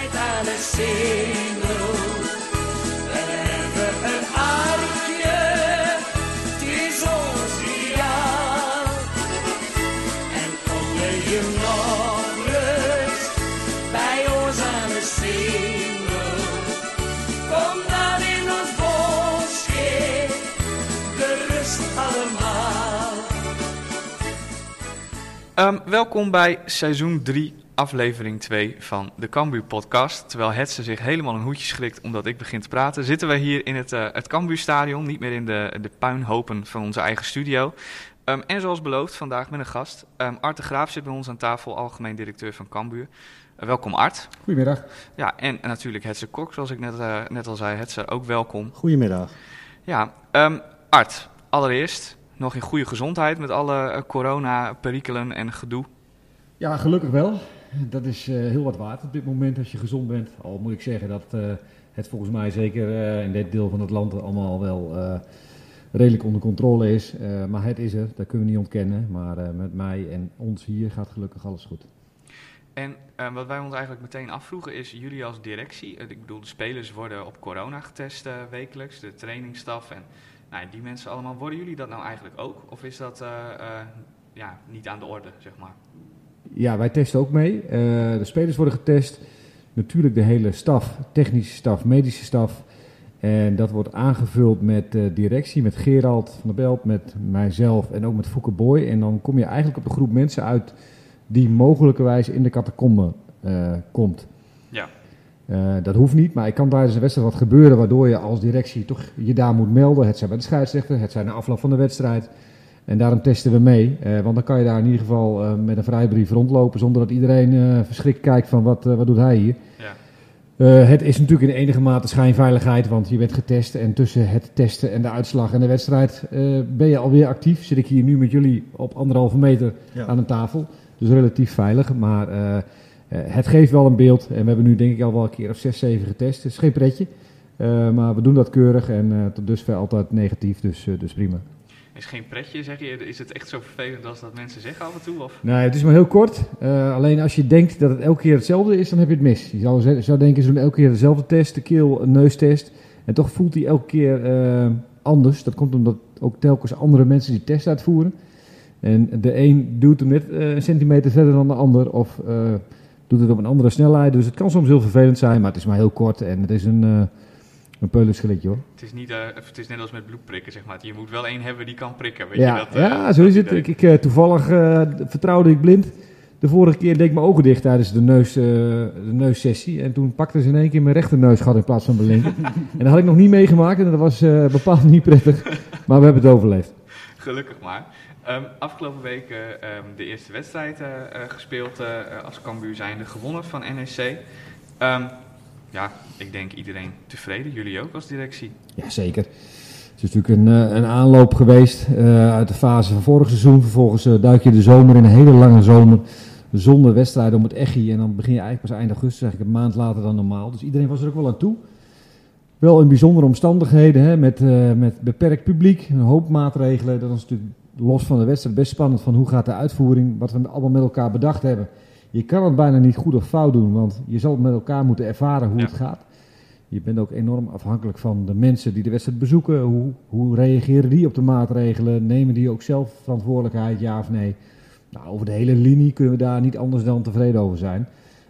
wedstrijd aan de singel. We hebben een artje, het is ons ideaal. En kom je nog rust bij ons aan de singel. Kom dan in ons bosje, gerust allemaal. Ehm, welkom bij seizoen 3, aflevering 2 van de Cambuur podcast. Terwijl Hetze zich helemaal een hoedje schrikt omdat ik begin te praten, zitten wij hier in het, eh het Cambuurstadion, niet meer in de, de puinhopen van onze eigen studio. Ehm, en zoals beloofd, vandaag met een gast. Ehm, Art de Graaf zit bij ons aan tafel, algemeen directeur van Cambuur. Eh, welkom Art. Goedemiddag. Ja, en natuurlijk Hetze Kok, zoals ik net, eh, net al zei. Hetze, ook welkom. Goedemiddag. Ja, ehm, Art, allereerst nog in goede gezondheid met alle corona-perikelen en gedoe. Ja, gelukkig wel. Dat is eh, heel wat waard op dit moment als je gezond bent. Al moet ik zeggen dat eh, het volgens mij zeker eh, in dit deel van het land allemaal wel redelijk onder controle is. Maar het is er, dat kunnen we niet ontkennen. Maar met mij en ons hier gaat gelukkig alles goed. En wat wij ons eigenlijk meteen afvroegen is, jullie als directie, ik bedoel de spelers worden op corona getest wekelijks, de trainingsstaf en nou, die mensen allemaal, worden jullie dat nou eigenlijk ook? Of is dat ja, niet aan de orde, zeg maar? Ja, wij testen ook mee. Eh, de spelers worden getest. Natuurlijk de hele staf, technische staf, medische staf. En dat wordt aangevuld met eh, directie, met Gerald van der Belt, met mijzelf en ook met Fouke Boy. En dan kom je eigenlijk op de groep mensen uit die mogelijkerwijs in de catacombe eh, komt. Ja. Dat hoeft niet, maar ik kan tijdens een wedstrijd wat gebeuren waardoor je als directie toch je daar moet melden. Het zijn bij de scheidsrechter, het zijn na afloop van de wedstrijd. En daarom testen we mee, eh, want dan kan je daar in ieder geval eh, met een vrijbrief rondlopen zonder dat iedereen eh, verschrikt kijkt van wat, eh, wat doet hij hier. Ja. Eh, het is natuurlijk in enige mate schijnveiligheid, want je bent getest en tussen het testen en de uitslag en de wedstrijd eh, ben je alweer actief. Zit ik hier nu met jullie op anderhalve meter Ja. aan een tafel, dus relatief veilig. Maar eh, eh, het geeft wel een beeld en we hebben nu denk ik al wel een keer of zes, zeven getest. Het is geen pretje, Eh, maar we doen dat keurig en eh, tot dusver altijd negatief, dus, dus prima. Is geen pretje, zeg je? Is het echt zo vervelend als dat mensen zeggen af en toe? Of? Nee, het is maar heel kort. Eh, alleen als je denkt dat het elke keer hetzelfde is, dan heb je het mis. Je zou, denken, ze doen elke keer dezelfde test, de keel, neustest. En toch voelt hij elke keer eh, anders. Dat komt omdat ook telkens andere mensen die test uitvoeren. En de een doet hem net eh, een centimeter verder dan de ander. Of doet het op een andere snelheid. Dus het kan soms heel vervelend zijn, maar het is maar heel kort. En het is een, een peulenschilletje hoor. Het is, niet, eh, het is net als met bloedprikken, zeg maar. Je moet wel één hebben die kan prikken, weet Ja, je dat? eh, ja zo is het. Ik, ik, eh, toevallig vertrouwde ik blind. De vorige keer deed ik mijn ogen dicht tijdens de, neus, de neussessie. En toen pakte ze in één keer mijn rechterneusgat in plaats van mijn linker. en dat had ik nog niet meegemaakt en dat was bepaald niet prettig. Maar we hebben het overleefd. Gelukkig maar. Ehm, afgelopen week eh, ehm, de eerste wedstrijd gespeeld als Cambuur zijnde, gewonnen van NEC. Ehm, ja, ik denk iedereen tevreden, jullie ook als directie. Jazeker. Het is natuurlijk een, eh, een aanloop geweest eh, uit de fase van vorig seizoen. Vervolgens eh, duik je de zomer in een hele lange zomer. Zonder wedstrijden om het echi. En dan begin je eigenlijk pas eind augustus, eigenlijk een maand later dan normaal. Dus iedereen was er ook wel aan toe. Wel in bijzondere omstandigheden, hè, met, met beperkt publiek, een hoop maatregelen. Dat is natuurlijk los van de wedstrijd best spannend van hoe gaat de uitvoering, wat we allemaal met elkaar bedacht hebben. Je kan het bijna niet goed of fout doen, want je zal met elkaar moeten ervaren hoe Ja. het gaat. Je bent ook enorm afhankelijk van de mensen die de wedstrijd bezoeken. Hoe, hoe reageren die op de maatregelen? Nemen die ook zelf verantwoordelijkheid, ja of nee? Nou, over de hele linie kunnen we daar niet anders dan tevreden over zijn.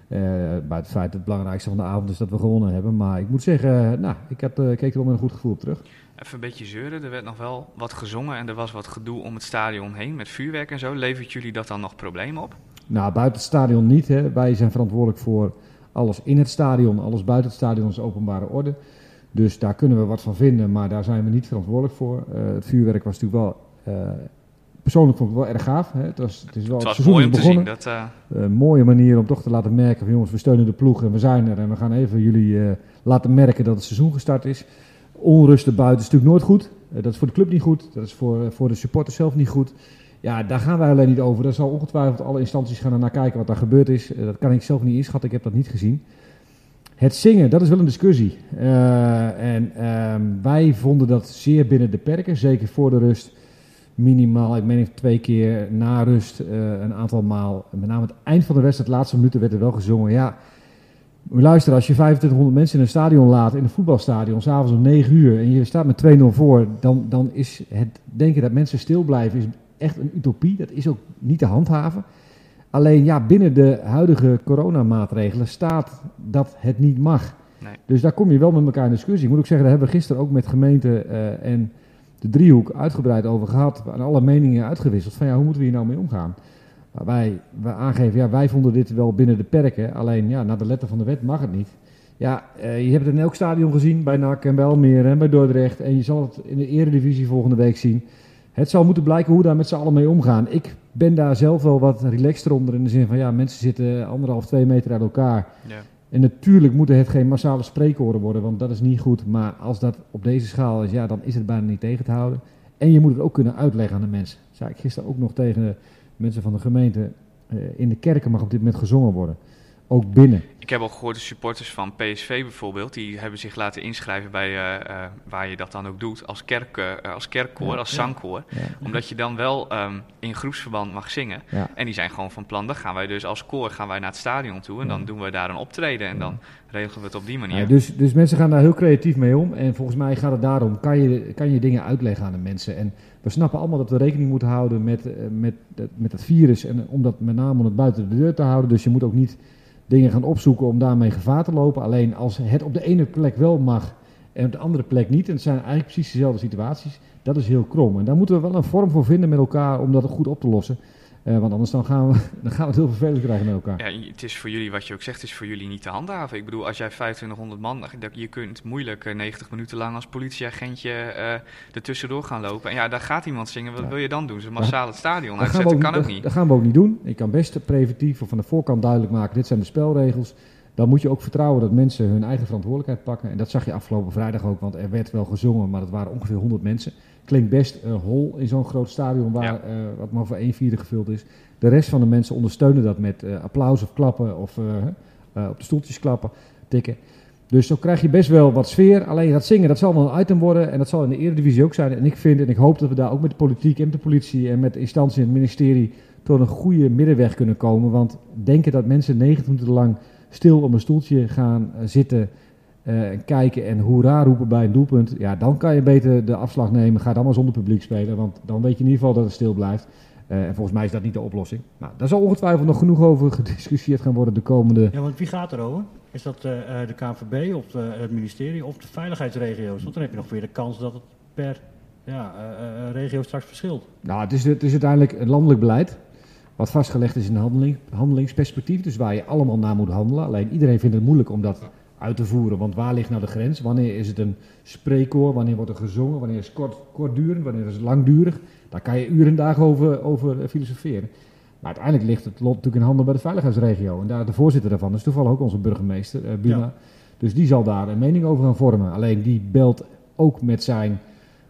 Bij het feit dat het belangrijkste van de avond is dat we gewonnen hebben. Maar ik moet zeggen, eh, nou, ik, had, eh, keek er wel met een goed gevoel op terug. Even een beetje zeuren, er werd nog wel wat gezongen en er was wat gedoe om het stadion heen met vuurwerk en zo. Levert jullie dat dan nog problemen op? Nou, buiten het stadion niet. Hè. Wij zijn verantwoordelijk voor alles in het stadion. Alles buiten het stadion is openbare orde. Dus daar kunnen we wat van vinden, maar daar zijn we niet verantwoordelijk voor. Eh, het vuurwerk was natuurlijk wel... eh, persoonlijk vond ik het wel erg gaaf. Hè. Het, was, het is wel Het was seizoen mooi om te zien. begonnen. Dat, eh, Een mooie manier om toch te laten merken van jongens, we steunen de ploeg en we zijn er. En we gaan even jullie laten merken dat het seizoen gestart is. Onrust buiten is natuurlijk nooit goed. Dat is voor de club niet goed. Dat is voor, voor de supporters zelf niet goed. Ja, daar gaan wij alleen niet over. Daar zal ongetwijfeld alle instanties gaan naar kijken wat daar gebeurd is. Eh, dat kan ik zelf niet inschatten. Ik heb dat niet gezien. Het zingen, dat is wel een discussie. Eh, en ehm, wij vonden dat zeer binnen de perken. Zeker voor de rust. Minimaal, ik meen twee keer na rust, eh, een aantal maal. Met name het eind van de wedstrijd, de laatste minuten werd er wel gezongen. Ja, luisteren, als je 2500 mensen in een stadion laat, in een voetbalstadion, s'avonds om 9 uur, en je staat met 2-0 voor, dan, dan is het denken dat mensen stil blijven is echt een utopie. Dat is ook niet te handhaven. Alleen ja, binnen de huidige coronamaatregelen staat dat het niet mag. Nee. Dus daar kom je wel met elkaar in discussie. Ik moet ook zeggen, daar hebben we gisteren ook met gemeente eh, en de driehoek uitgebreid over gehad. En alle meningen uitgewisseld van ja, hoe moeten we hier nou mee omgaan? Maar wij, wij aangeven, ja, wij vonden dit wel binnen de perken. Alleen ja, naar de letter van de wet mag het niet. Ja, eh, je hebt het in elk stadion gezien, bij NAC en bij Almere en bij Dordrecht. En je zal het in de eredivisie volgende week zien. Het zal moeten blijken hoe daar met z'n allen mee omgaan. Ik ben daar zelf wel wat relaxter onder in de zin van ja, mensen zitten anderhalf, twee meter uit elkaar. Ja. En natuurlijk moeten het geen massale spreekoren worden, want dat is niet goed. Maar als dat op deze schaal is, ja, dan is het bijna niet tegen te houden. En je moet het ook kunnen uitleggen aan de mensen. Dat zei ik gisteren ook nog tegen mensen van de gemeente. eh, in de kerken mag op dit moment gezongen worden. Ook binnen. Ik heb al gehoord de supporters van PSV bijvoorbeeld, die hebben zich laten inschrijven bij eh, eh, waar je dat dan ook doet, als, kerk, eh, als kerkkoor, Ja, als zangkoor. Ja. Omdat je dan wel ehm, in groepsverband mag zingen. En die zijn gewoon van plan, dan gaan wij dus als koor gaan wij naar het stadion toe en dan doen we daar een optreden en dan regelen we het op die manier. Ja, dus, dus mensen gaan daar heel creatief mee om. En volgens mij gaat het daarom, kan je, kan je dingen uitleggen aan de mensen. En we snappen allemaal dat we rekening moeten houden met, met, dat- met het virus. En om dat met name om het buiten de deur te houden. Dus je moet ook niet dingen gaan opzoeken om daarmee gevaar te lopen. Alleen als het op de ene plek wel mag en op de andere plek niet. En het zijn eigenlijk precies dezelfde situaties. Dat is heel krom. En daar moeten we wel een vorm voor vinden met elkaar om dat goed op te lossen. Eh, want anders dan gaan, we, dan gaan we het heel vervelend krijgen met elkaar. Ja, het is voor jullie, wat je ook zegt, is voor jullie niet te handhaven. Ik bedoel, als jij 2500 man, dat- je kunt moeilijk eh, 90 minuten lang als politieagentje eh er tussendoor gaan lopen. En ja, daar gaat iemand zingen, wat Ja. wil je dan doen? Ze massaal het stadion Dat uitzetten, ook, kan ook dat- niet. dat gaan we ook niet doen. Je kan best preventief of van de voorkant duidelijk maken, dit zijn de spelregels. Dan moet je ook vertrouwen dat mensen hun eigen verantwoordelijkheid pakken. En dat zag je afgelopen vrijdag ook, want er werd wel gezongen, maar het waren ongeveer 100 mensen. Klinkt best eh, hol in zo'n groot stadion waar, Ja. eh, wat maar voor 1 vierde gevuld is. De rest van de mensen ondersteunen dat met eh, applaus of klappen of eh, op de stoeltjes klappen, tikken. Dus zo krijg je best wel wat sfeer. Alleen dat zingen, dat zal wel een item worden. En dat zal in de Eredivisie ook zijn. En ik vind en ik hoop dat we daar ook met de politiek en de politie en met de instantie in het ministerie tot een goede middenweg kunnen komen. Want denken dat mensen 90 minuten lang stil op een stoeltje gaan zitten en kijken en hoera roepen bij een doelpunt. Ja, dan kan je beter de afslag nemen. Ga dan maar zonder publiek spelen. Want dan weet je in ieder geval dat het stil blijft. Eh, en volgens mij is dat niet de oplossing. Nou, daar zal ongetwijfeld nog genoeg over gediscussieerd gaan worden de komende Ja, want wie gaat erover? Is dat eh, eh, de KNVB of de- het ministerie of de veiligheidsregio's? Want dan heb je nog weer de kans dat het per ja, eh, eh, regio straks verschilt. Nou, het is, het is uiteindelijk een landelijk beleid. Wat vastgelegd is in een handeling, handelingsperspectief. Dus waar je allemaal naar moet handelen. Alleen iedereen vindt het moeilijk om dat uit te voeren. Want waar ligt nou de grens? Wanneer is het een spreekkoor? Wanneer wordt er gezongen? Wanneer is het kort, kortdurend? Wanneer is het langdurig? Daar kan je uren en dagen over, over filosoferen. Maar uiteindelijk ligt het lot natuurlijk in handen bij de veiligheidsregio. En daar de voorzitter daarvan is toevallig ook onze burgemeester, eh Buma. Ja. Dus die zal daar een mening over gaan vormen. Alleen die belt ook met zijn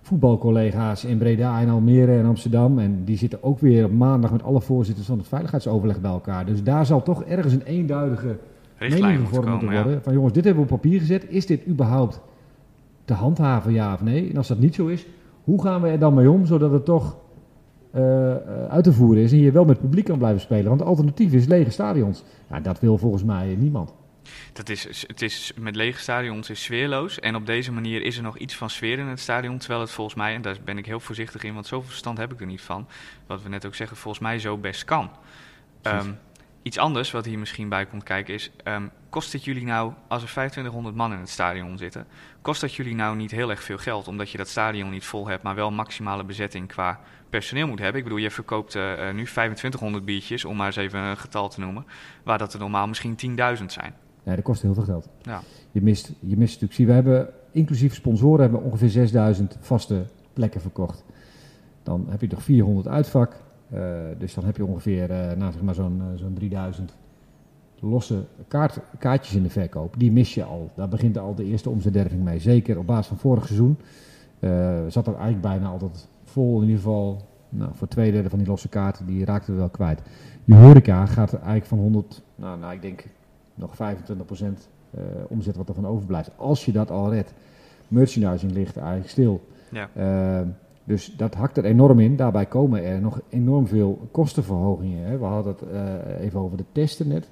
voetbalcollega's in Breda en Almere en Amsterdam. En die zitten ook weer op maandag met alle voorzitters van het veiligheidsoverleg bij elkaar. Dus daar zal toch ergens een eenduidige Richtlijn mening moet komen, moeten ja. worden. Van jongens, dit hebben we op papier gezet. Is dit überhaupt te handhaven, ja of nee? En als dat niet zo is, hoe gaan we er dan mee om, zodat het toch eh, uit te voeren is en je wel met publiek kan blijven spelen? Want het alternatief is lege stadions. Ja, dat wil volgens mij niemand. Dat is, het is met lege stadions is sfeerloos. En op deze manier is er nog iets van sfeer in het stadion. Terwijl het volgens mij, en daar ben ik heel voorzichtig in, want zoveel verstand heb ik er niet van. Wat we net ook zeggen, volgens mij zo best kan. Precies. Iets anders wat hier misschien bij komt kijken is: ehm, kost het jullie nou, als er 2500 man in het stadion zitten, kost dat jullie nou niet heel erg veel geld? Omdat je dat stadion niet vol hebt, maar wel maximale bezetting qua personeel moet hebben. Ik bedoel, je verkoopt eh, eh, nu 2500 biertjes, om maar eens even een getal te noemen, waar dat er normaal misschien 10.000 zijn. Ja, dat kost heel veel geld. Ja. Je mist, je mist natuurlijk, zie, we hebben inclusief sponsoren hebben ongeveer 6000 vaste plekken verkocht. Dan heb je toch 400 uitvak. Eh, dus dan heb je ongeveer eh, nou, zeg maar zo'n eh, zo'n 3000 losse kaart, kaartjes in de verkoop. Die mis je al. Daar begint al de eerste omzetderving mee. Zeker op basis van vorig seizoen zat er eigenlijk bijna altijd vol. In ieder geval nou, voor twee derde van die losse kaarten, die raakten we wel kwijt. Je horeca gaat eigenlijk van 100, nou, nou ik denk nog 25% eh, omzet wat er van overblijft. Als je dat al redt. Merchandising ligt eigenlijk stil. Ja. Dus dat hakt er enorm in. Daarbij komen er nog enorm veel kostenverhogingen. Hè. We hadden het eh, even over de testen net.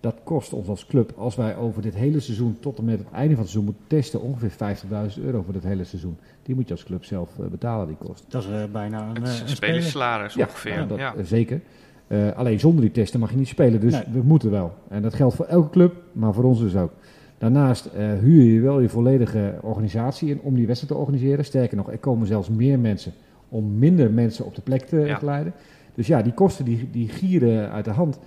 Dat kost ons als club, als wij over dit hele seizoen tot en met het einde van het seizoen moeten testen, ongeveer 50.000 euro voor dit hele seizoen. Die moet je als club zelf eh, betalen, die kost. Dat is eh, bijna een, Het eh, is een een speler. spelerssalaris ongeveer. Ja, dat, ja. zeker. Eh, alleen zonder die testen mag je niet spelen, dus Nee. we moeten wel. En dat geldt voor elke club, maar voor ons dus ook. Daarnaast eh, huur je wel je volledige organisatie in om die wedstrijd te organiseren. Sterker nog, er komen zelfs meer mensen om minder mensen op de plek te Ja. geleiden. Dus ja, die kosten die, die gieren uit de hand.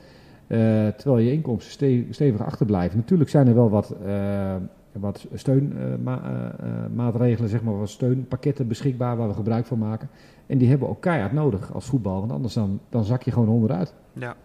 eh, terwijl je inkomsten ste- stevig achterblijven. Natuurlijk zijn er wel wat, eh, wat steunmaatregelen, zeg maar, wat steunpakketten beschikbaar waar we gebruik van maken. En die hebben we ook keihard nodig als voetbal, want anders dan, dan zak je gewoon onderuit. Ja.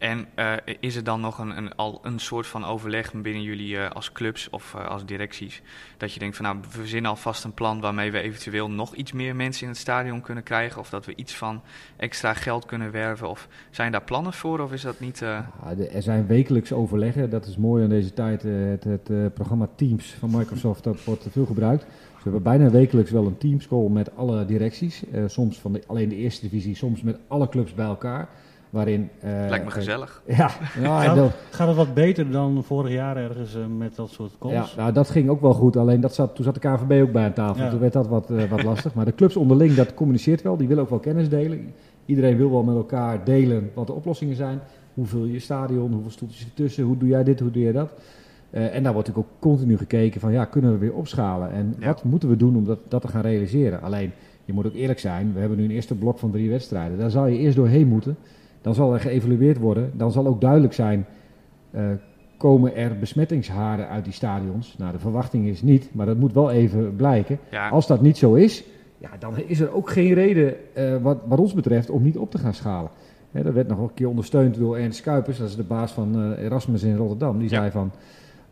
En eh, is er dan nog een, een, al een soort van overleg binnen jullie eh, als clubs of eh, als directies? Dat je denkt van nou, we verzinnen alvast een plan waarmee we eventueel nog iets meer mensen in het stadion kunnen krijgen. Of dat we iets van extra geld kunnen werven. Of zijn daar plannen voor of is dat niet... er zijn wekelijks overleggen, dat is mooi aan deze tijd. Het, het programma Teams van Microsoft, dat wordt veel gebruikt. Dus we hebben bijna wekelijks wel een teamscall met alle directies. Soms van de, alleen de eerste divisie, soms met alle clubs bij elkaar. Waarin, eh, lijkt me eh, gezellig. Ja, nou, Ja, dat, Gaat het wat beter dan vorig jaar ergens eh, met dat soort ja, calls? nou, dat ging ook wel goed. Alleen dat zat, toen zat de KVB ook bij aan tafel. Ja. Toen werd dat wat, eh, wat lastig. Maar de clubs onderling, dat communiceert wel. Die willen ook wel kennis delen. Iedereen wil wel met elkaar delen wat de oplossingen zijn. Hoe vul je je stadion? Hoeveel stoeltjes ertussen? Hoe doe jij dit? Hoe doe je dat? Eh, en daar wordt natuurlijk ook continu gekeken van ja, kunnen we weer opschalen? En Ja. wat moeten we doen om dat, dat te gaan realiseren? Alleen, je moet ook eerlijk zijn. We hebben nu een eerste blok van drie wedstrijden. Daar zal je eerst doorheen moeten. Dan zal er geëvalueerd worden. Dan zal ook duidelijk zijn, eh, komen er besmettingshaarden uit die stadions? Nou, de verwachting is niet, maar dat moet wel even blijken. Ja, Als dat niet zo is, ja, dan is er ook geen reden eh, wat, wat ons betreft om niet op te gaan schalen. Hè, dat werd nog een keer ondersteund door Ernst Kuipers, dat is de baas van eh, Erasmus in Rotterdam. Die Ja. zei van,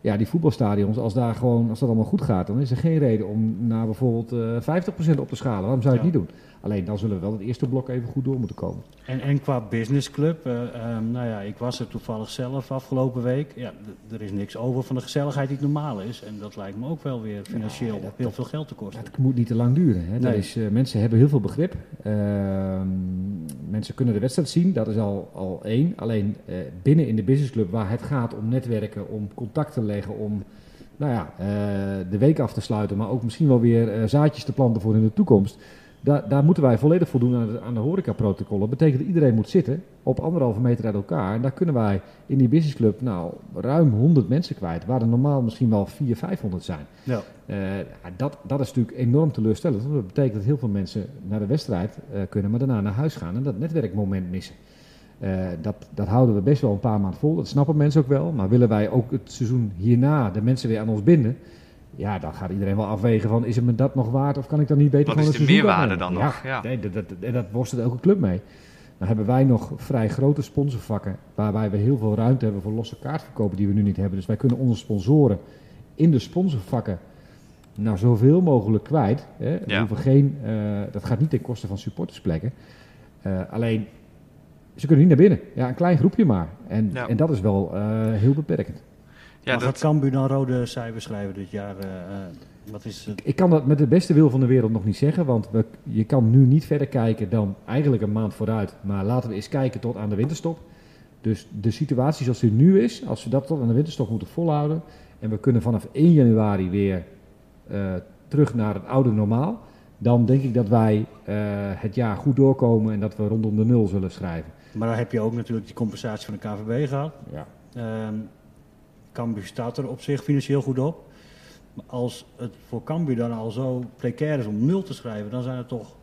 ja, die voetbalstadions, als, daar gewoon, als dat allemaal goed gaat, dan is er geen reden om naar bijvoorbeeld eh 50% op te schalen. Waarom zou je het niet doen? Alleen dan zullen we wel het eerste blok even goed door moeten komen. En, en qua businessclub, ehm, nou ja, ik was er toevallig zelf afgelopen week. Ja, er is niks over van de gezelligheid die normaal is. En dat lijkt me ook wel weer financieel Ja, dat- heel veel geld te kosten. Het moet niet te lang duren. Hè. Nee. is, eh, mensen hebben heel veel begrip. Ehm, mensen kunnen de wedstrijd zien, dat is al, al één. Alleen eh, binnen in de businessclub waar het gaat om netwerken, om contact te leggen, om nou ja, de week af te sluiten, maar ook misschien wel weer zaadjes te planten voor in de toekomst. Daar, daar moeten wij volledig voldoen aan de, aan de horecaprotocollen. Dat betekent dat iedereen moet zitten op anderhalve meter uit elkaar. En daar kunnen wij in die businessclub nou ruim 100 mensen kwijt, waar er normaal misschien wel 400, 500 zijn. Ja. Eh, ja, dat, dat is natuurlijk enorm teleurstellend. Want dat betekent dat heel veel mensen naar de wedstrijd eh, kunnen, maar daarna naar huis gaan en dat netwerkmoment missen. Eh, dat, dat houden we best wel een paar maanden vol. Dat snappen mensen ook wel. Maar willen wij ook het seizoen hierna de mensen weer aan ons binden? Ja, dan gaat iedereen wel afwegen van, is het me dat nog waard of kan ik dan niet beter Wat gewoon is de meerwaarde dan nog? Ja. Nee, dat, dat, en dat worstelt elke club mee. Dan hebben wij nog vrij grote sponsorvakken waarbij we heel veel ruimte hebben voor losse kaartverkopen die we nu niet hebben. Dus wij kunnen onze sponsoren in de sponsorvakken nou zoveel mogelijk kwijt. Hè. We Ja. hoeven geen, eh, dat gaat niet ten koste van supportersplekken. Eh, alleen, ze kunnen niet naar binnen. Ja, een klein groepje maar. En, Ja. en dat is wel eh, heel beperkend. Ja, maar dat, gaat Cambuur dan rode cijfers schrijven dit jaar? eh, eh, wat is het? Ik kan dat met de beste wil van de wereld nog niet zeggen, want we, je kan nu niet verder kijken dan eigenlijk een maand vooruit. Maar laten we eens kijken tot aan de winterstop. Dus de situatie zoals die nu is, als we dat tot aan de winterstop moeten volhouden en we kunnen vanaf 1 januari weer eh, terug naar het oude normaal, dan denk ik dat wij eh, het jaar goed doorkomen en dat we rondom de nul zullen schrijven. Maar dan heb je ook natuurlijk die compensatie van de KVB gehad. Ja. Ehm Cambuur staat er op zich financieel goed op. Maar als het voor Cambuur dan al zo precair is om nul te schrijven, dan zijn er toch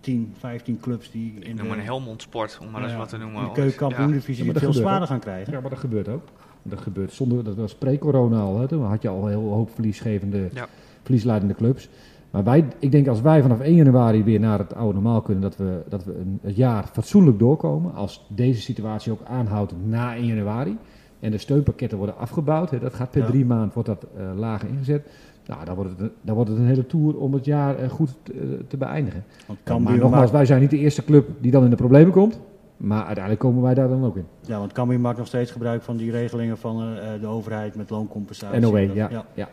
10, 15 clubs die in ik noem de, een Helmond Sport, om maar eens ja, wat te noemen. de keukenkampioen-divisie Ja, het veel zwaarder gaan krijgen. Ja, maar dat gebeurt ook. Dat gebeurt zonder, dat was pre-corona al. Hè. Toen had je al een heel hoop verliesgevende, Ja. verliesleidende clubs. Maar wij, ik denk als wij vanaf 1 januari weer naar het oude normaal kunnen, dat we, dat we een, het jaar fatsoenlijk doorkomen. Als deze situatie ook aanhoudt na 1 januari. En de steunpakketten worden afgebouwd. Hè, dat gaat per Ja. drie maand wordt dat eh, lager ingezet. Nou, dan wordt, het, een- dan wordt het een hele tour om het jaar eh, goed te, te beëindigen. Want maar nogmaals, maakt, wij zijn niet de eerste club die dan in de problemen komt. Maar uiteindelijk komen wij daar dan ook in. ja, want Cambuur maakt nog steeds gebruik van die regelingen van eh, eh, de overheid met looncompensatie. NOW, Dat- ja. ja.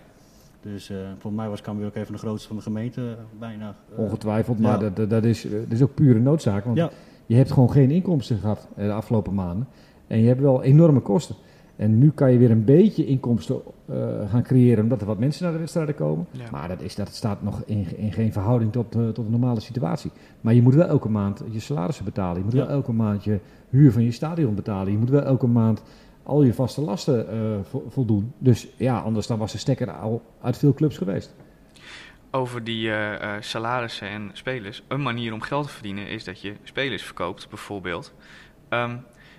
Dus eh volgens mij was Cambuur ook even de grootste van de gemeente eh, bijna. Eh, Ongetwijfeld, maar dat, dat, dat, is, eh, dat is ook pure noodzaak. Want Ja. je hebt gewoon geen inkomsten gehad eh, de afgelopen maanden. En je hebt wel enorme kosten. En nu kan je weer een beetje inkomsten eh, gaan creëren omdat er wat mensen naar de wedstrijden komen. Ja. Maar dat, is, dat staat nog in, in geen verhouding tot, eh, tot een normale situatie. Maar je moet wel elke maand je salarissen betalen. Je moet Ja. wel elke maand je huur van je stadion betalen. Je moet wel elke maand al je vaste lasten eh, vo- voldoen. Dus ja, anders dan was de stekker al uit veel clubs geweest. Over die salarissen en spelers. Een manier om geld te verdienen is dat je spelers verkoopt, bijvoorbeeld. Ehm,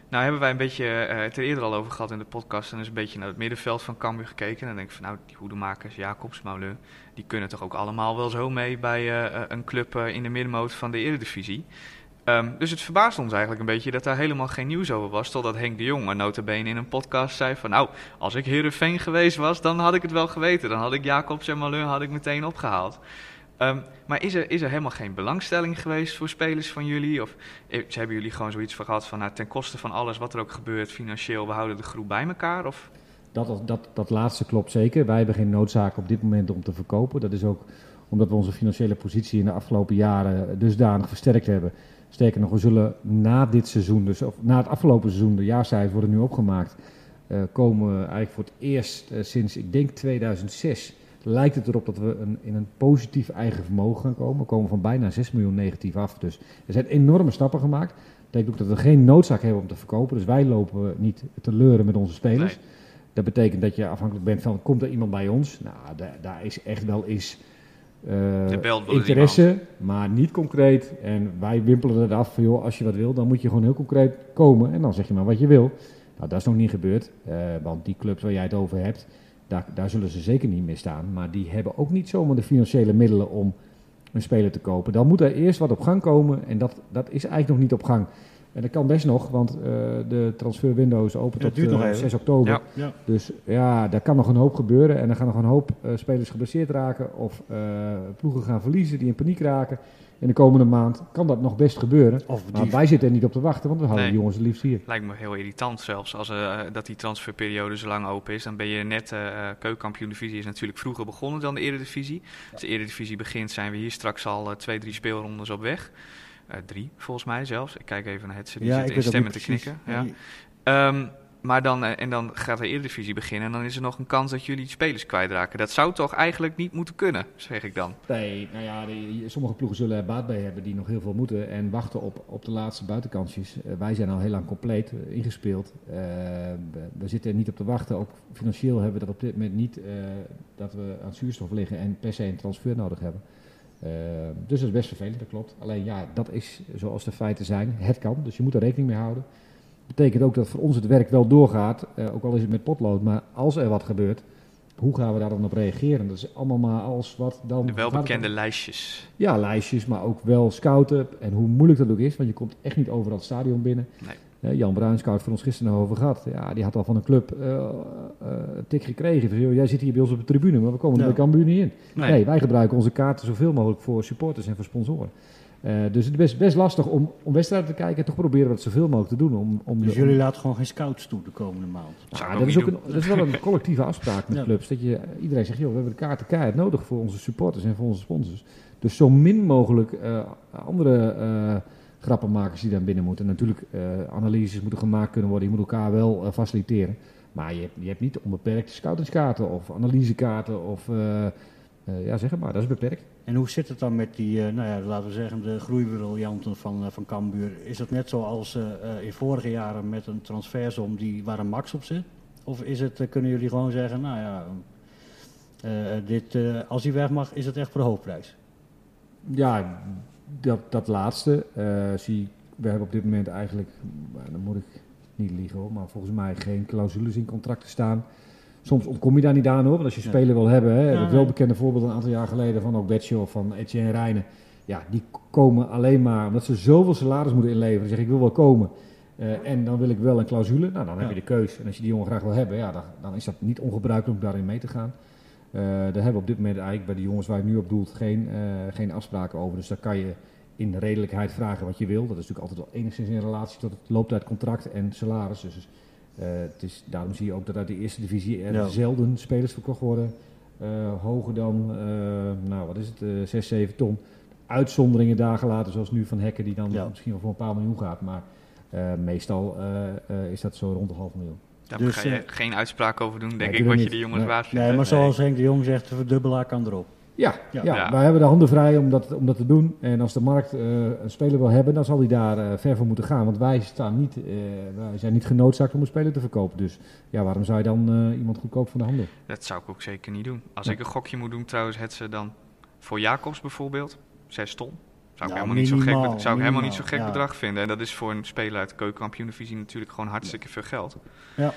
nou hebben wij een beetje eh, het er eerder al over gehad in de podcast. En eens een beetje naar het middenveld van Cambuur gekeken. En dan denk ik van nou, die hoedemakers, Jacobs, Mauleu... die kunnen toch ook allemaal wel zo mee bij eh, eh, een club in de middenmoot van de Eredivisie. Ehm, dus het verbaast ons eigenlijk een beetje dat daar helemaal geen nieuws over was. Totdat Henk de Jong, notabene in een podcast zei van... nou, als ik Heerenveen geweest was, dan had ik het wel geweten. Dan had ik Jacobs en Malheur had ik meteen opgehaald. Ehm, maar is er, is er helemaal geen belangstelling geweest voor spelers van jullie? Of eh, hebben jullie gewoon zoiets van gehad van... Nou, ten koste van alles wat er ook gebeurt financieel... we houden de groep bij elkaar? Of, Dat, dat, dat laatste klopt zeker. Wij hebben geen noodzaak op dit moment om te verkopen. Dat is ook omdat we onze financiële positie in de afgelopen jaren dusdanig versterkt hebben. Sterker nog, we zullen na dit seizoen, dus of na het afgelopen seizoen, de jaarcijfers worden nu opgemaakt, eh, komen we eigenlijk voor het eerst eh, sinds, ik denk 2006, lijkt het erop dat we een, in een positief eigen vermogen gaan komen. We komen van bijna 6 miljoen negatief af. Dus er zijn enorme stappen gemaakt. Dat betekent ook dat we geen noodzaak hebben om te verkopen. Dus wij lopen niet te leuren met onze spelers. Nee. Dat betekent dat je afhankelijk bent van, komt er iemand bij ons? Nou, daar, daar is echt wel eens eh, Er interesse, maar niet concreet. En wij wimpelen het af van, joh, als je wat wil, dan moet je gewoon heel concreet komen. En dan zeg je maar wat je wil. Nou, dat is nog niet gebeurd, eh, want die clubs waar jij het over hebt, daar, daar zullen ze zeker niet mee staan. Maar die hebben ook niet zomaar de financiële middelen om een speler te kopen. Dan moet er eerst wat op gang komen en dat, dat is eigenlijk nog niet op gang. En dat kan best nog, want eh, de transferwindow is open Ja, tot duurt nog eh, even. 6 oktober. Ja. Ja. Dus ja, daar kan nog een hoop gebeuren. En er gaan nog een hoop eh, spelers geblesseerd raken. Of eh, ploegen gaan verliezen die in paniek raken. In de komende maand kan dat nog best gebeuren. Of Maar wij zitten er niet op te wachten, want we houden Nee. die jongens het liefst hier. lijkt me heel irritant zelfs als eh, dat die transferperiode zo lang open is. Dan ben je net, eh eh, keukenkampioen divisie is natuurlijk vroeger begonnen dan de eredivisie. Als de eredivisie begint zijn we hier straks al eh, twee, drie speelrondes op weg. Drie, volgens mij zelfs. Ik kijk even naar het, die ja, zit in stemmen te knikken. Ja. Ehm, maar dan, eh, en dan gaat de Eredivisie beginnen en dan is er nog een kans dat jullie spelers kwijtraken. Dat zou toch eigenlijk niet moeten kunnen, zeg ik dan. Nee, nou ja, sommige ploegen zullen er baat bij hebben die nog heel veel moeten. En wachten op, op de laatste buitenkansjes. Eh, wij zijn al heel lang compleet eh, ingespeeld. We, we zitten er niet op te wachten. Ook financieel hebben we dat op dit moment niet. dat we aan zuurstof liggen en per se een transfer nodig hebben. Dus dat is best vervelend, dat klopt. Alleen ja, dat is zoals de feiten zijn. Het kan, dus je moet er rekening mee houden. Betekent ook dat voor ons het werk wel doorgaat, eh, ook al is het met potlood. Maar als er wat gebeurt, hoe gaan we daar dan op reageren? Dat is allemaal maar als wat dan... De welbekende lijstjes. Ja, lijstjes, maar ook wel scouten. En hoe moeilijk dat ook is, want je komt echt niet overal het stadion binnen. Nee. Eh, Jan Bruin scout voor ons gisteren nog over gehad. Ja, die had al van een club eh, eh, een tik gekregen. Van, joh, jij zit hier bij ons op de tribune, maar we komen er Ja. bij Cambuur niet in. Nee. Nee. wij gebruiken onze kaarten zoveel mogelijk voor supporters en voor sponsoren. Eh, dus het is best, best lastig om, om wedstrijden te kijken. Toch proberen we het zoveel mogelijk te doen. Om, om Dus de, jullie laten gewoon geen scouts toe de komende maand. Ja, ik dat, ook is ook een, dat is wel een collectieve afspraak met Ja. clubs. Dat je, iedereen zegt, joh, we hebben de kaarten keihard nodig voor onze supporters en voor onze sponsors. Dus zo min mogelijk eh, andere eh, grappenmakers die dan binnen moeten. En natuurlijk, eh, analyses moeten gemaakt kunnen worden. Je moet elkaar wel faciliteren. Maar je hebt, je hebt niet onbeperkte scoutingskaarten of analysekaarten of... eh, eh, ja, zeg het maar, dat is beperkt. En hoe zit het dan met die, eh, nou ja, laten we zeggen, de groeibriljanten van, eh, van Cambuur? Is het net zoals eh, in vorige jaren met een transfersom die, waar een max op zit? Of is het, kunnen jullie gewoon zeggen, nou ja, dit, als hij weg mag, is het echt voor de hoofdprijs? Ja, dat, dat laatste. zie, we hebben op dit moment eigenlijk, nou, dan moet ik niet liegen hoor, maar volgens mij geen clausules in contracten staan. Soms ontkom je daar niet aan hoor, want als je Ja. speler wil hebben, hè, Ja, het nee. welbekende voorbeeld een aantal jaar geleden van ook Betje of van Etienne Rijnen. Ja, die komen alleen maar omdat ze zoveel salaris moeten inleveren. Ze zeggen ik wil wel komen eh, en dan wil ik wel een clausule. Nou, dan heb Ja. je de keus. En als je die jongen graag wil hebben, ja, dan, dan is dat niet ongebruikelijk om daarin mee te gaan. Eh, daar hebben we op dit moment eigenlijk bij de jongens waar ik nu op doel geen, eh, geen afspraken over. Dus daar kan je in redelijkheid vragen wat je wil. Dat is natuurlijk altijd wel enigszins in relatie tot het looptijdcontract en salaris. Dus eh, het is, daarom zie je ook dat uit de eerste divisie er Ja. zelden spelers verkocht worden. eh, hoger dan, eh, nou wat is het, eh 6, 7 ton. Uitzonderingen dagen later, zoals nu van Hekken, die dan Ja. misschien wel voor een paar miljoen gaat. Maar eh, meestal eh, eh, is dat zo rond de half miljoen. Daar Dus, ga je eh, geen uitspraak over doen, denk ik, wat je de jongens Nee. waard vindt. Nee, maar zoals Henk de Jong zegt, de verdubbelaar kan erop. Ja, ja. Ja. Ja. wij hebben de handen vrij om dat, om dat te doen. En als de markt eh, een speler wil hebben, dan zal hij daar eh, ver voor moeten gaan. Want wij, staan niet, eh, wij zijn niet genoodzaakt om een speler te verkopen. Dus ja, waarom zou je dan eh, iemand goedkoop van de handen? Dat zou ik ook zeker niet doen. Als Ja. ik een gokje moet doen trouwens, het ze dan voor Jacobs bijvoorbeeld, 6 ton. Zou ik, Nou, helemaal, niet zo gek, zou ik helemaal niet zo gek ja. bedrag vinden. En dat is voor een speler uit de keukenkampioen-divisie natuurlijk gewoon hartstikke veel geld. Ja.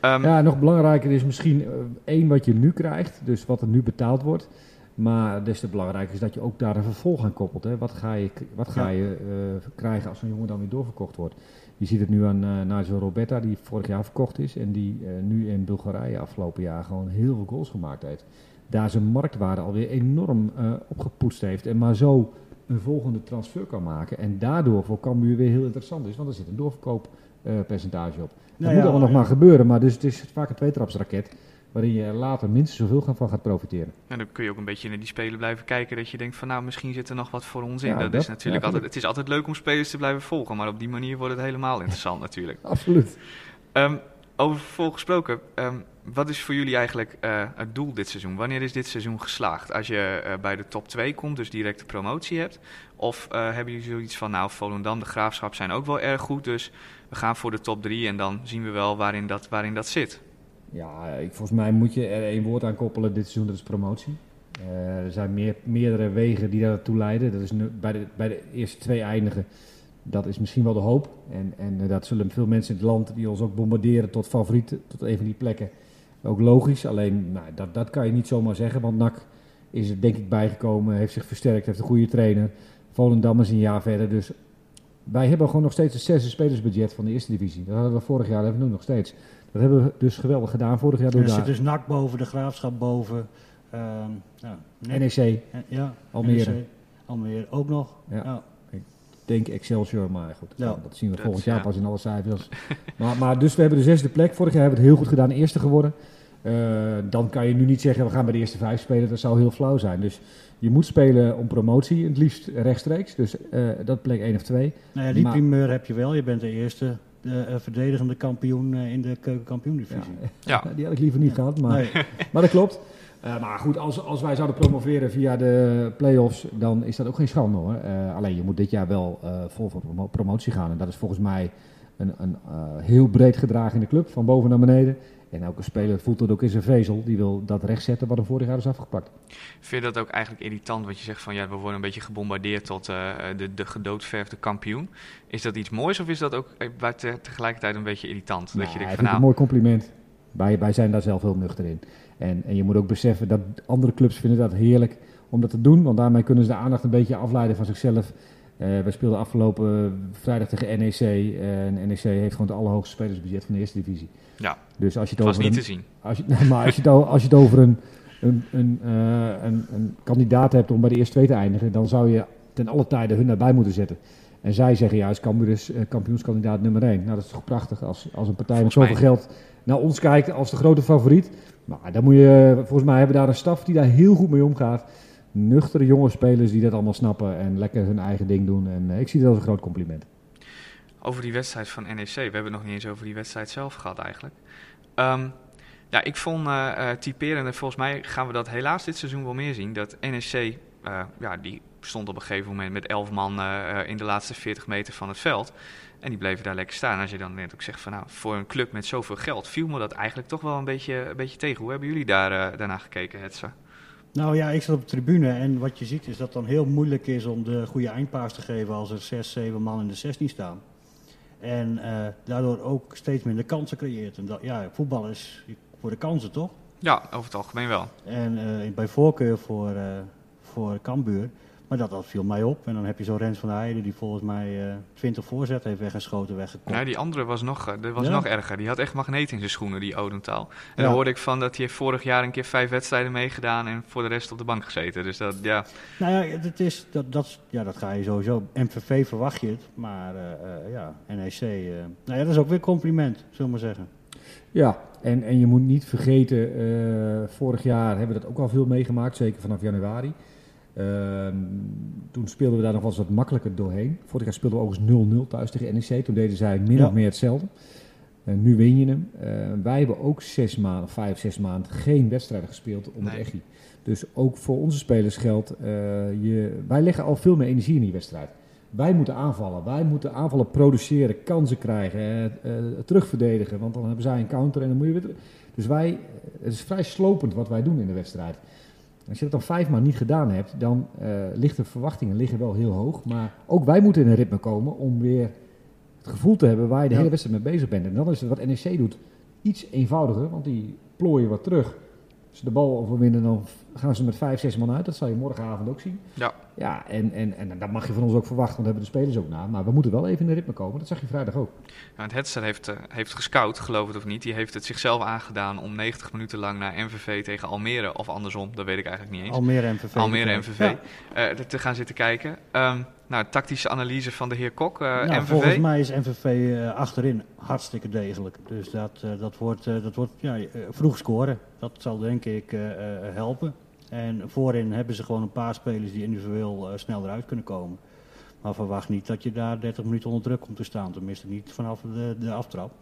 Ehm, Ja, nog belangrijker is misschien één wat je nu krijgt, dus wat er nu betaald wordt. Maar des te belangrijker is dat je ook daar een vervolg aan koppelt. Hè. Wat ga je, wat ga Ja. je eh, krijgen als zo'n jongen dan weer doorverkocht wordt? Je ziet het nu aan uh, Nigel Roberta, die vorig jaar verkocht is. En die eh, nu in Bulgarije afgelopen jaar gewoon heel veel goals gemaakt heeft. Daar zijn marktwaarde alweer enorm opgepoetst heeft. En maar zo een volgende transfer kan maken. En daardoor voor Cambuur weer heel interessant is. Want er zit een doorverkooppercentage op. Dat Nou moet ja, allemaal nog maar gebeuren. Maar dus het is vaak een tweetrapsraket. Waarin je er later minstens zoveel gaan- van gaat profiteren. En dan kun je ook een beetje naar die spelen blijven kijken. Dat je denkt van nou, misschien zit er nog wat voor ons in. Ja, dat, dat- is natuurlijk ja, altijd, het is altijd leuk om spelers te blijven volgen. Maar op die manier wordt het helemaal interessant natuurlijk. Absoluut. Ehm, over vervolg gesproken, ehm, wat is voor jullie eigenlijk eh, het doel dit seizoen? Wanneer is dit seizoen geslaagd? Als je eh, bij de top 2 komt, dus direct de promotie hebt? Of eh, hebben jullie zoiets van, nou, Volendam, de Graafschap zijn ook wel erg goed, dus we gaan voor de top 3 en dan zien we wel waarin dat, waarin dat zit? Ja, ik, volgens mij moet je er één woord aan koppelen dit seizoen, dat is promotie. Eh, er zijn meer, meerdere wegen die daartoe leiden. Dat is bij, de, bij de eerste twee eindigen, dat is misschien wel de hoop. En, en eh, dat zullen veel mensen in het land die ons ook bombarderen tot favoriet, tot een van die plekken, ook logisch. Alleen, nou, dat, dat kan je niet zomaar zeggen, want NAC is er denk ik bijgekomen, heeft zich versterkt, heeft een goede trainer. Volendam is een jaar verder, dus wij hebben gewoon nog steeds het zesde spelersbudget van de eerste divisie. Dat hadden we vorig jaar, dat we nog steeds. Dat hebben we dus geweldig gedaan vorig jaar door er zit dus NAC boven, de Graafschap boven. ehm, ja, NEC, NEC, eh, ja, Almere. NEC, Almere ook nog. Ja. Ja. denk Excelsior, maar goed, Ja. dat zien we volgend jaar ja. pas in alle cijfers. maar, maar dus we hebben de zesde plek. Vorig jaar hebben we het heel goed gedaan, eerste geworden. Eh, dan kan je nu niet zeggen, we gaan bij de eerste vijf spelen. Dat zou heel flauw zijn. Dus je moet spelen om promotie, het liefst rechtstreeks. Dus eh, dat plek één of twee. Nou ja, die Maar- primeur heb je wel. Je bent de eerste de, eh, verdedigende kampioen eh, in de keukenkampioen-divisie. Ja. Die had ik liever niet gehad, maar, Nee. maar dat klopt. Eh, maar goed, als, als wij zouden promoveren via de play-offs, dan is dat ook geen schande hoor. Eh, alleen je moet dit jaar wel eh, vol voor promo- promotie gaan. En dat is volgens mij een, een eh, heel breed gedrag in de club, van boven naar beneden. En elke speler voelt dat ook in zijn vezel. Die wil dat rechtzetten wat er vorig jaar is afgepakt. Vind je dat ook eigenlijk irritant, wat je zegt van ja, we worden een beetje gebombardeerd tot eh, de, de gedoodverfde kampioen. Is dat iets moois of is dat ook eh, bij te- tegelijkertijd een beetje irritant? dat Nou, je ik denkt van het een nou, mooi compliment. Wij, wij zijn daar zelf heel nuchter in. En, en je moet ook beseffen dat andere clubs vinden dat heerlijk om dat te doen. Want daarmee kunnen ze de aandacht een beetje afleiden van zichzelf. Eh wij speelden afgelopen vrijdag tegen NEC. En NEC heeft gewoon het allerhoogste spelersbudget van de eerste divisie. Ja, dus als je het was over niet een, te zien. als je, maar als je het, als je het over een, een, een, eh, een, een kandidaat hebt om bij de eerste twee te eindigen, dan zou je ten alle tijde hun daarbij moeten zetten. En zij zeggen juist, Cambuur is eh, kampioenskandidaat nummer één. Nou, dat is toch prachtig als, als een partij met zoveel geld naar ons kijkt als de grote favoriet. Maar dan moet je, volgens mij hebben we daar een staf die daar heel goed mee omgaat. Nuchtere jonge spelers die dat allemaal snappen en lekker hun eigen ding doen. En eh, ik zie dat als een groot compliment. Over die wedstrijd van NEC. We hebben het nog niet eens over die wedstrijd zelf gehad eigenlijk. Ehm, ja, ik vond eh, typerend en volgens mij gaan we dat helaas dit seizoen wel meer zien. Dat NEC, ja, die stond op een gegeven moment met 11 man in de laatste 40 meter van het veld. En die bleven daar lekker staan. Als je dan net ook zegt van nou, voor een club met zoveel geld viel me dat eigenlijk toch wel een beetje, een beetje tegen. Hoe hebben jullie daar, daarna gekeken, Hetze? Nou ja, ik zat op de tribune en wat je ziet is dat het dan heel moeilijk is om de goede eindpaas te geven als er 6, 7 man in de 16 staan. En eh, daardoor ook steeds minder kansen creëert. En dat, ja, voetbal is voor de kansen toch? Ja, over het algemeen wel. En eh, bij voorkeur voor, eh voor Cambuur. Maar dat, dat viel mij op. En dan heb je zo Rens van der Heijden die volgens mij eh 20 voorzet heeft weggeschoten, weggekomen. Ja, die andere was nog, eh, dat was Ja. nog erger. Die had echt magneet in zijn schoenen, die Odentaal. En Ja. dan hoorde ik van dat hij heeft vorig jaar een keer vijf wedstrijden meegedaan en voor de rest op de bank gezeten. Dus dat, ja, Nou ja, dat, is, dat, dat, ja, dat ga je sowieso. MVV verwacht je het, maar eh, eh, ja, NEC. eh, nou ja, dat is ook weer een compliment, zullen we maar zeggen. Ja, en, en je moet niet vergeten, eh, vorig jaar hebben we dat ook al veel meegemaakt, zeker vanaf januari. Ehm, toen speelden we daar nog wel eens wat makkelijker doorheen. Vorig jaar speelden we overigens 0-0 thuis tegen NEC. Toen deden zij min Ja. of meer hetzelfde. Eh, nu win je hem. Eh, wij hebben ook zes maanden, vijf, zes maanden geen wedstrijden gespeeld om Nee. echi. Dus ook voor onze spelers geldt, eh, je, wij leggen al veel meer energie in die wedstrijd. Wij moeten aanvallen. Wij moeten aanvallen produceren, kansen krijgen, eh, eh, terugverdedigen. Want dan hebben zij een counter en dan moet je weer... terug. Dus wij, het is vrij slopend wat wij doen in de wedstrijd. Als je dat dan vijf maanden niet gedaan hebt, dan eh liggen de verwachtingen liggen wel heel hoog. Maar ook wij moeten in een ritme komen om weer het gevoel te hebben waar je de Ja. hele wedstrijd mee bezig bent. En dan is het wat NEC doet iets eenvoudiger, want die plooien wat terug. Als ze de bal overwinnen, dan gaan ze met vijf, zes man uit. Dat zal je morgenavond ook zien. Ja. Ja, en, en, en dat mag je van ons ook verwachten, want daar hebben de spelers ook na. Maar we moeten wel even in de ritme komen. Dat zag je vrijdag ook. Ja, want Hetzer heeft, eh, heeft gescout, geloof het of niet. Die heeft het zichzelf aangedaan om 90 minuten lang naar MVV tegen Almere, of andersom, dat weet ik eigenlijk niet eens. Almere MVV. Almere MVV, Ja. eh, te gaan zitten kijken. Ehm, nou, tactische analyse van de heer Kok, eh, Nou, MVV. volgens mij is MVV eh, achterin hartstikke degelijk. Dus dat, eh, dat wordt, dat wordt ja, vroeg scoren. Dat zal denk ik helpen. En voorin hebben ze gewoon een paar spelers die individueel snel eruit kunnen komen. Maar verwacht niet dat je daar 30 minuten onder druk komt te staan. Tenminste niet vanaf de, de aftrap.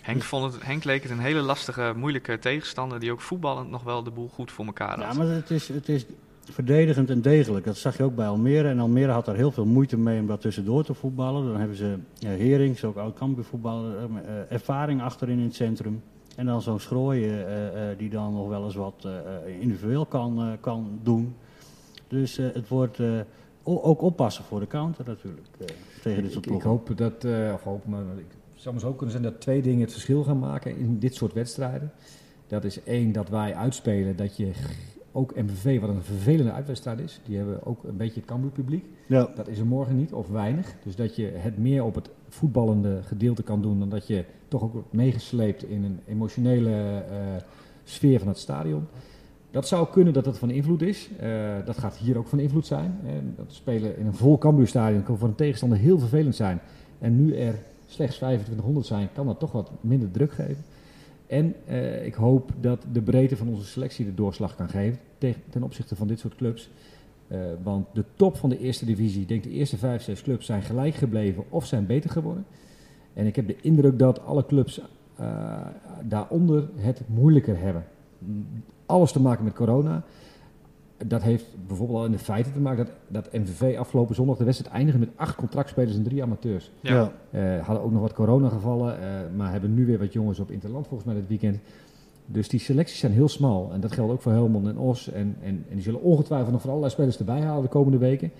Henk, vond het, Henk leek het een hele lastige, moeilijke tegenstander die ook voetballend nog wel de boel goed voor elkaar had. Ja, maar het is, het is verdedigend en degelijk. Dat zag je ook bij Almere. En Almere had daar heel veel moeite mee om dat tussendoor te voetballen. Dan hebben ze ja, Herings, ook oud voetballer, eh, eh, ervaring achterin in het centrum. En dan zo'n Schrooien eh, die dan nog wel eens wat individueel kan, kan doen. Dus het wordt ook oppassen voor de counter natuurlijk. tegen dit soort Ik, hoop dat, of hoop, maar ik het zou maar zo kunnen zijn dat twee dingen het verschil gaan maken in dit soort wedstrijden. Dat is één, dat wij uitspelen dat je ook MVV, wat een vervelende uitwedstrijd is, die hebben ook een beetje het Cambuur publiek. Ja. Dat is er morgen niet, of weinig. Dus dat je het meer op het voetballende gedeelte kan doen dan dat je toch ook wordt meegesleept in een emotionele eh, sfeer van het stadion. Dat zou kunnen dat dat van invloed is. Eh, dat gaat hier ook van invloed zijn. En dat spelen in een vol Cambuurstadion kan voor een tegenstander heel vervelend zijn. En nu er slechts 2500 zijn, kan dat toch wat minder druk geven. En eh, ik hoop dat de breedte van onze selectie de doorslag kan geven tegen, ten opzichte van dit soort clubs. Eh, want de top van de eerste divisie, ik denk de eerste vijf, zes clubs zijn gelijk gebleven of zijn beter geworden. En ik heb de indruk dat alle clubs eh, daaronder het moeilijker hebben. Alles te maken met corona. Dat heeft bijvoorbeeld al in de feiten te maken dat, dat MVV afgelopen zondag de wedstrijd eindigde met acht contractspelers en drie amateurs. Ja. Eh, hadden ook nog wat coronagevallen, eh, maar hebben nu weer wat jongens op interland volgens mij dit weekend. Dus die selecties zijn heel smal. En dat geldt ook voor Helmond en Os. En, en, en die zullen ongetwijfeld nog van allerlei spelers erbij halen de komende weken.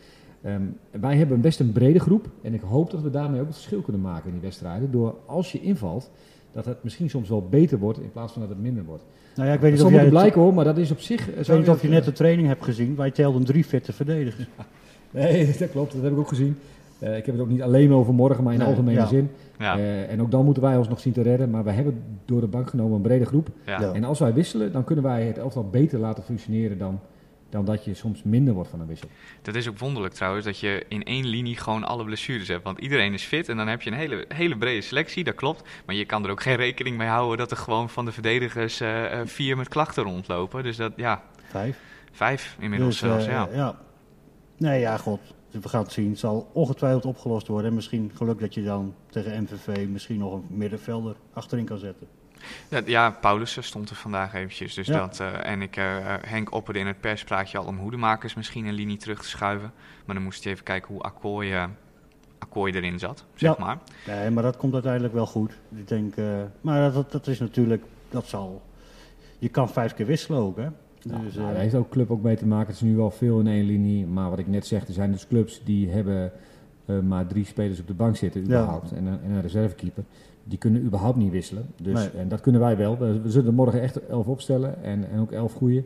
Ehm, wij hebben best een brede groep. En ik hoop dat we daarmee ook het verschil kunnen maken in die wedstrijden. Door als je invalt, dat het misschien soms wel beter wordt in plaats van dat het minder wordt. Nou ja, ik weet Dat niet zal of jij blijken hoor, maar dat is op zich... ik weet niet of je dat- net de training hebt gezien. Wij telden drie fitte verdedigers. Nee, dat klopt. Dat heb ik ook gezien. Eh, ik heb het ook niet alleen over morgen, maar in Nee, algemene ja. zin. Ja, Eh, en ook dan moeten wij ons nog zien te redden. Maar we hebben door de bank genomen een brede groep. ja. Ja. En als wij wisselen, dan kunnen wij het elftal beter laten functioneren dan, dan dat je soms minder wordt van een wissel. Dat is ook wonderlijk trouwens, dat je in één linie gewoon alle blessures hebt. Want iedereen is fit en dan heb je een hele, hele brede selectie, dat klopt. Maar je kan er ook geen rekening mee houden dat er gewoon van de verdedigers eh, eh, vier met klachten rondlopen. Dus dat, ja, Vijf. vijf inmiddels Dus, zelfs, eh, ja. ja. Nee, ja, god. We gaan het zien. Het zal ongetwijfeld opgelost worden. En misschien geluk dat je dan tegen MVV misschien nog een middenvelder achterin kan zetten. Ja, ja, Paulussen stond er vandaag eventjes. Dus Ja. dat, eh, en ik, eh, eh, Henk opperde in het perspraatje al om hoedemakers misschien een linie terug te schuiven. Maar dan moest hij even kijken hoe Akkooi, eh, Akkooi erin zat, zeg Ja. maar. Nee, maar dat komt uiteindelijk wel goed. Ik denk, eh, maar dat, dat is natuurlijk, dat zal. Je kan vijf keer wisselen ook, hè? Nou, Dus, nou, eh, daar heeft ook club ook mee te maken. Het is nu wel veel in één linie. Maar wat ik net zeg, er zijn dus clubs die hebben eh, maar drie spelers op de bank zitten Ja. überhaupt. En, een- en een reservekeeper. Die kunnen überhaupt niet wisselen. Dus, Nee. En dat kunnen wij wel. We, we zullen morgen echt elf opstellen. En, en ook elf goede.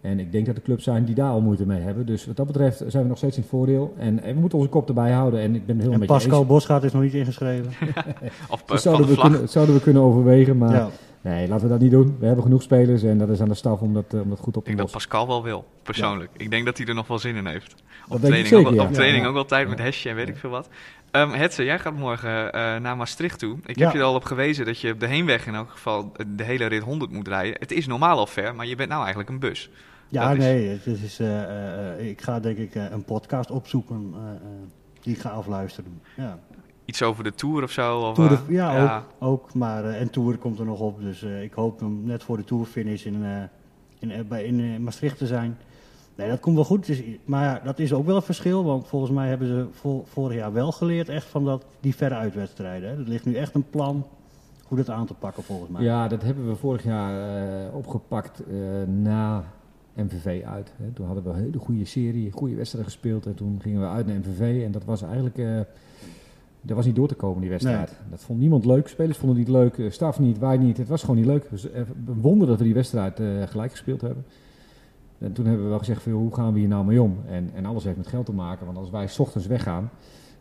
En ik denk dat er clubs zijn die daar al moeite mee hebben. Dus wat dat betreft zijn we nog steeds in het voordeel. En, en we moeten onze kop erbij houden. En ik ben heel en Pascal eens. Bosgaard is nog niet ingeschreven. Of eh, zouden de we, kunnen, zouden we kunnen overwegen. Maar ja. nee, laten we dat niet doen. We hebben genoeg spelers. En dat is aan de staf om dat, eh, om dat goed op Ik te denk dat lossen. Pascal wel wil, persoonlijk. Ik denk dat hij er nog wel zin in heeft. Op ik training, zeker, ook, wel- ja. op training Ja. ook wel tijd met hesje en weet ik veel wat. Hetze, jij gaat morgen eh, naar Maastricht toe. Ik Ja. heb je er al op gewezen dat je op de heenweg in elk geval de hele rit 100 moet rijden. Het is normaal al ver, maar je bent nou eigenlijk een bus. Ja, Dat is- nee, het is, eh, eh, eh, ik ga denk ik eh, een podcast opzoeken eh, eh, die ik ga afluisteren. Ja. iets over de Tour of zo? Of, Tour de- eh, ja, Ook, ook. Maar, eh, en Tour komt er nog op. Dus eh, ik hoop hem net voor de Tourfinish in, eh, in, eh, bij, in eh, Maastricht te zijn. Nee, dat komt wel goed. Dus, maar ja, dat is ook wel een verschil. Want volgens mij hebben ze vol- vorig jaar wel geleerd echt van dat, die verre uitwedstrijden. Hè. Er ligt nu echt een plan hoe dat aan te pakken volgens mij. Ja, dat hebben we vorig jaar eh, opgepakt eh, na MVV uit. Hè. Toen hadden we een hele goede serie, goede wedstrijden gespeeld. En toen gingen we uit naar MVV. En dat was eigenlijk... eh dat was niet door te komen, die wedstrijd. Dat vond niemand leuk. Spelers vonden het niet leuk. staf niet, wij niet. Het was gewoon niet leuk. Dus, we wonder dat we die wedstrijd gelijk gespeeld hebben. En toen hebben we wel gezegd, van, hoe gaan we hier nou mee om? En, en alles heeft met geld te maken. Want als wij 's ochtends weggaan...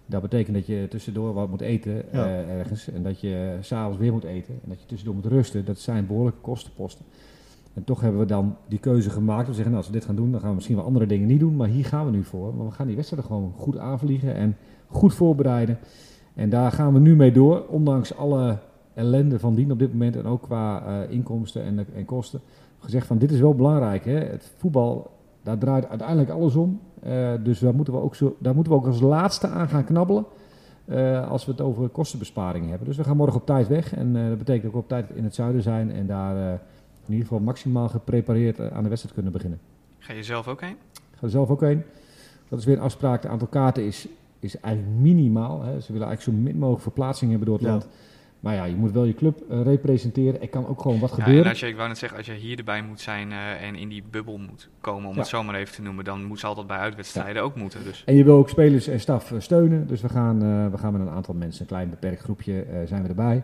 Dat betekent dat je tussendoor wat moet eten Ja. eh, ergens. En dat je s'avonds weer moet eten. En dat je tussendoor moet rusten. Dat zijn behoorlijke kostenposten. En toch hebben we dan die keuze gemaakt. We zeggen, nou, als we dit gaan doen, dan gaan we misschien wel andere dingen niet doen. Maar hier gaan we nu voor. Want we gaan die wedstrijden gewoon goed aanvliegen en goed voorbereiden. En daar gaan we nu mee door. Ondanks alle ellende van dien op dit moment. En ook qua eh, inkomsten en, en kosten. Gezegd van, dit is wel belangrijk. Hè? Het voetbal, daar draait uiteindelijk alles om. Eh, dus daar moeten, we ook zo, daar moeten we ook als laatste aan gaan knabbelen. eh, als we het over kostenbesparingen hebben. Dus we gaan morgen op tijd weg. En eh, dat betekent we op tijd in het zuiden zijn. En daar in ieder geval maximaal geprepareerd aan de wedstrijd kunnen beginnen. Ga je zelf ook heen? Ik ga er zelf ook heen. Dat is weer een afspraak. Het aantal kaarten is, is eigenlijk minimaal. Hè. Ze willen eigenlijk zo min mogelijk verplaatsing hebben door het Ja. land. Maar ja, je moet wel je club eh, representeren. Er kan ook gewoon wat Ja, gebeuren. en als je, ik wou net zeggen, als je hier erbij moet zijn eh, en in die bubbel moet komen, om Ja. het zo maar even te noemen, dan moet ze altijd bij uitwedstrijden ook moeten. Dus. En je wil ook spelers en staf eh, steunen. Dus we gaan, we gaan met een aantal mensen, een klein beperkt groepje, zijn we erbij.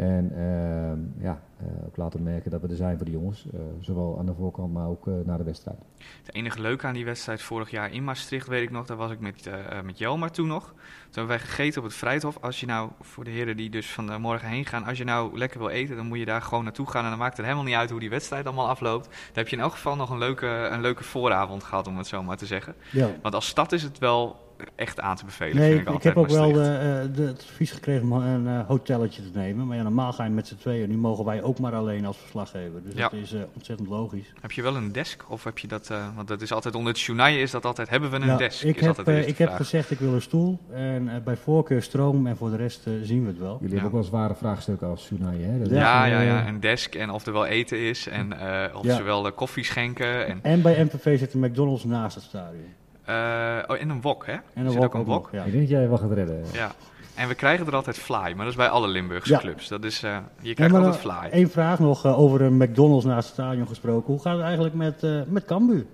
En ehm, ja, eh, ook laten merken dat we er zijn voor de jongens. eh, zowel aan de voorkant, maar ook eh, naar de wedstrijd. Het enige leuke aan die wedstrijd vorig jaar in Maastricht, weet ik nog, daar was ik met, met Jelmar toen nog. Toen hebben wij gegeten op het Vrijthof. Als je nou, voor de heren die dus van morgen heen gaan, als je nou lekker wil eten, dan moet je daar gewoon naartoe gaan. En dan maakt het helemaal niet uit hoe die wedstrijd allemaal afloopt. Dan heb je in elk geval nog een leuke, een leuke vooravond gehad, om het zo maar te zeggen. Ja. Want als stad is het wel echt aan te bevelen, Nee, vind ik, ik, ik heb ook wel de, eh, de, het advies gekregen om een eh, hotelletje te nemen. Maar ja, normaal ga je met z'n tweeën. Nu mogen wij ook maar alleen als verslaggever. Dus Ja. dat is eh, ontzettend logisch. Heb je wel een desk? Of heb je dat, eh, want dat is altijd onder het journaal is dat altijd, hebben we een Nou, desk? ik is heb, de eh, ik heb gezegd ik wil een stoel. En eh, bij voorkeur stroom. En voor de rest eh, zien we het wel. Jullie Ja. hebben ook wel zware vraagstukken als Sunai, hè? Dat Ja, eh, ja, ja, een desk en of er wel eten is en eh, of Ja. ze wel eh, koffie schenken. En, En bij MPV zit een McDonald's naast het stadion. Eh, oh, en een wok, hè? En Er een zit wok ook een wok. Ja. Ik denk dat jij wel gaat redden. Ja. En we krijgen er altijd fly, maar dat is bij alle Limburgse Ja. clubs. Dat is, eh, je krijgt altijd dan fly. Eén vraag nog eh, over een McDonald's naast het stadion gesproken. Hoe gaat het eigenlijk met, eh met Cambuur?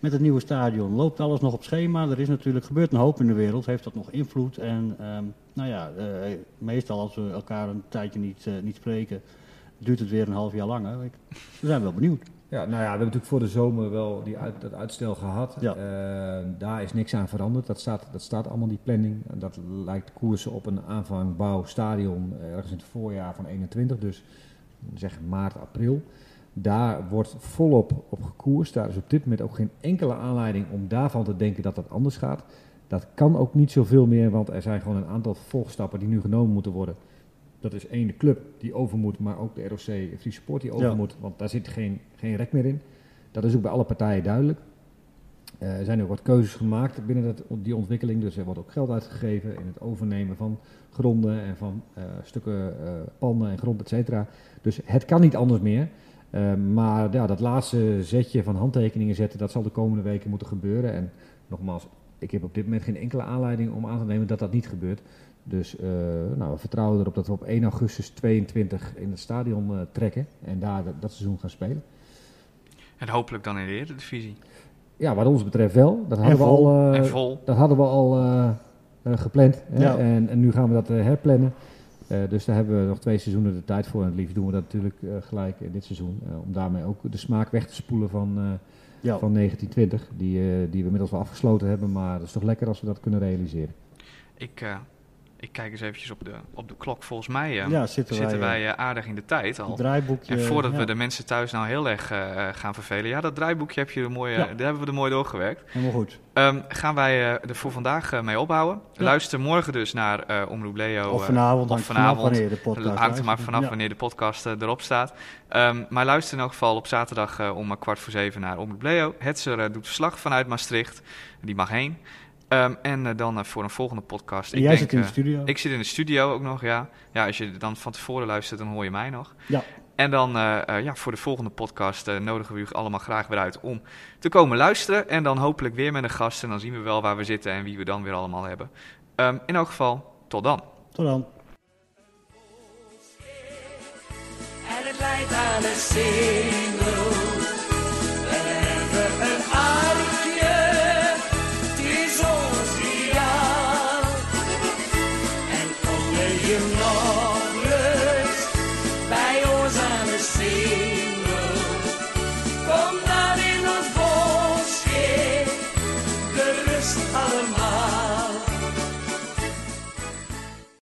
Met het nieuwe stadion. Loopt alles nog op schema? Er is natuurlijk gebeurt een hoop in de wereld. Heeft dat nog invloed? En ehm, nou ja, eh, meestal als we elkaar een tijdje niet, eh, niet spreken, duurt het weer een half jaar langer. We zijn wel benieuwd. Ja, nou ja, we hebben natuurlijk voor de zomer wel die uit, dat uitstel gehad. Ja. Eh, daar is niks aan veranderd. Dat staat, dat staat allemaal die planning. Dat lijkt koersen op een aanvangbouw stadion eh, ergens in het voorjaar van 21, dus zeg maart, april. Daar wordt volop op gekoerst. Daar is op dit moment ook geen enkele aanleiding om daarvan te denken dat dat anders gaat. Dat kan ook niet zoveel meer, want er zijn gewoon een aantal vervolgstappen die nu genomen moeten worden. Dat is één, de club die over moet, maar ook de ROC Free Support die over Ja. moet, want daar zit geen, geen rek meer in. Dat is ook bij alle partijen duidelijk. Eh, er zijn ook wat keuzes gemaakt binnen dat, die ontwikkeling, dus er wordt ook geld uitgegeven in het overnemen van gronden en van eh, stukken eh, panden en grond, et cetera. Dus het kan niet anders meer. Maar ja, dat laatste zetje van handtekeningen zetten, dat zal de komende weken moeten gebeuren. En nogmaals, ik heb op dit moment geen enkele aanleiding om aan te nemen dat dat niet gebeurt. Dus eh, nou, we vertrouwen erop dat we op 1 augustus 22 in het stadion eh, trekken en daar dat, dat seizoen gaan spelen. En hopelijk dan in de Eredivisie. Ja, wat ons betreft wel. Dat hadden we vol. al, eh, en vol. dat hadden we al gepland. Hè? Ja. En, en nu gaan we dat herplannen. Eh, dus daar hebben we nog twee seizoenen de tijd voor. En het liefst doen we dat natuurlijk eh, gelijk in dit seizoen. eh, om daarmee ook de smaak weg te spoelen van, eh, Ja. van 1920. Die, eh, die we inmiddels wel afgesloten hebben. Maar het is toch lekker als we dat kunnen realiseren. Ik, eh, ik kijk eens eventjes op de, op de klok. Volgens mij eh, Ja, zitten, zitten wij, wij eh, aardig in de tijd al. draaiboekje. En voordat ja, we de mensen thuis nou heel erg eh, gaan vervelen. Ja, dat draaiboekje heb je er mooi, eh, Ja. daar hebben we er mooi doorgewerkt. Helemaal goed. Ehm, gaan wij eh, er voor vandaag eh, mee ophouden. Ja. Luister morgen dus naar eh Omroep Leo. Of eh, vanavond, of vanavond. vanaf wanneer de podcast hangt er maar vanaf wanneer de podcast eh, erop staat. Ehm, maar luister in elk geval op zaterdag eh, om eh, kwart voor zeven naar Omroep Leo. Hetzer eh, doet verslag vanuit Maastricht. Die mag heen. Ehm, en eh, dan eh, voor een volgende podcast. En ik jij denk, zit in de eh, studio. Ik zit in de studio ook nog, ja. Ja, als je dan van tevoren luistert, dan hoor je mij nog. Ja. En dan ja, voor de volgende podcast nodigen we u allemaal graag weer uit om te komen luisteren. En dan hopelijk weer met een gast. En dan zien we wel waar we zitten en wie we dan weer allemaal hebben. Ehm, in elk geval, tot dan. Tot dan. En het leidt aan een single.